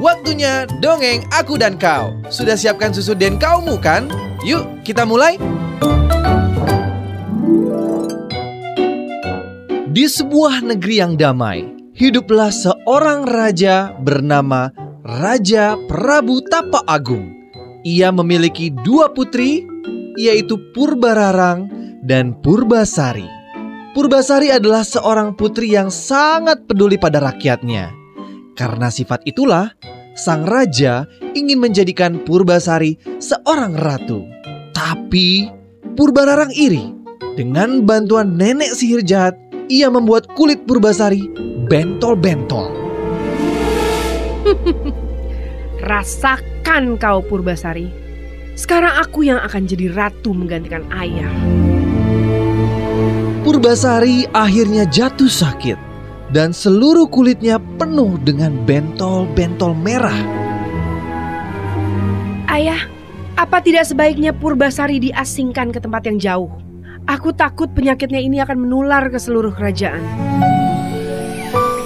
Waktunya dongeng aku dan kau. Sudah siapkan susu dan kaumu kan? Yuk, kita mulai. Di sebuah negeri yang damai, hiduplah seorang raja bernama Raja Prabu Tapa Agung. Ia memiliki dua putri, yaitu Purbararang dan Purbasari. Purbasari adalah seorang putri yang sangat peduli pada rakyatnya. Karena sifat itulah, sang raja ingin menjadikan Purbasari seorang ratu. Tapi Purbararang iri. Dengan bantuan nenek sihir jahat, ia membuat kulit Purbasari bentol-bentol. Rasakan kau Purbasari. Sekarang aku yang akan jadi ratu menggantikan ayah. Purbasari akhirnya jatuh sakit dan seluruh kulitnya penuh dengan bentol-bentol merah. Ayah, apa tidak sebaiknya Purbasari diasingkan ke tempat yang jauh? Aku takut penyakitnya ini akan menular ke seluruh kerajaan.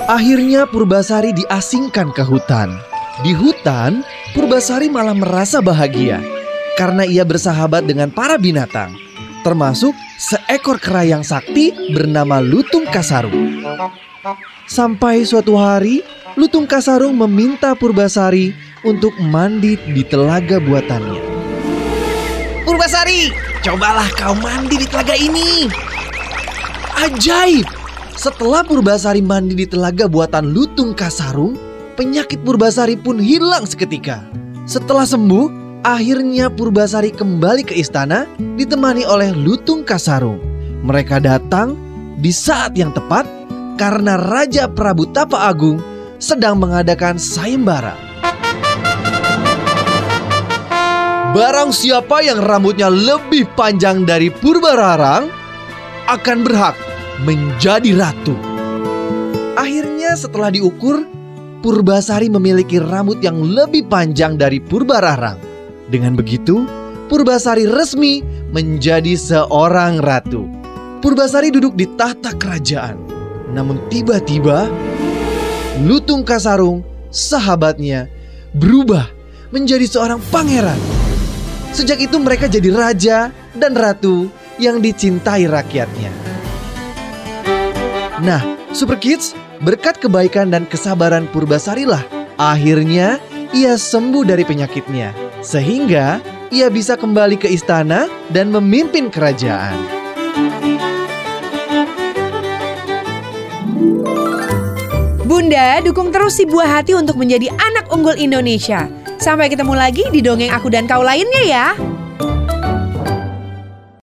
Akhirnya Purbasari diasingkan ke hutan. Di hutan, Purbasari malah merasa bahagia karena ia bersahabat dengan para binatang, termasuk seekor kerayang sakti bernama Lutung Kasarung. Sampai suatu hari, Lutung Kasarung meminta Purbasari untuk mandi di telaga buatannya. Purbasari, cobalah kau mandi di telaga ini. Ajaib! Setelah Purbasari mandi di telaga buatan Lutung Kasarung, penyakit Purbasari pun hilang seketika. Setelah sembuh, akhirnya Purbasari kembali ke istana ditemani oleh Lutung Kasarung. Mereka datang di saat yang tepat karena Raja Prabu Tapa Agung sedang mengadakan sayembara. Barang siapa yang rambutnya lebih panjang dari Purbararang akan berhak menjadi ratu. Akhirnya setelah diukur, Purbasari memiliki rambut yang lebih panjang dari Purbararang. Dengan begitu, Purbasari resmi menjadi seorang ratu. Purbasari duduk di tahta kerajaan. Namun tiba-tiba, Lutung Kasarung, sahabatnya, berubah menjadi seorang pangeran. Sejak itu mereka jadi raja dan ratu yang dicintai rakyatnya. Nah, Super Kids, berkat kebaikan dan kesabaran Purbasarilah, akhirnya ia sembuh dari penyakitnya. Sehingga ia bisa kembali ke istana dan memimpin kerajaan. Bunda, dukung terus si buah hati untuk menjadi anak unggul Indonesia. Sampai ketemu lagi di dongeng aku dan kau lainnya ya.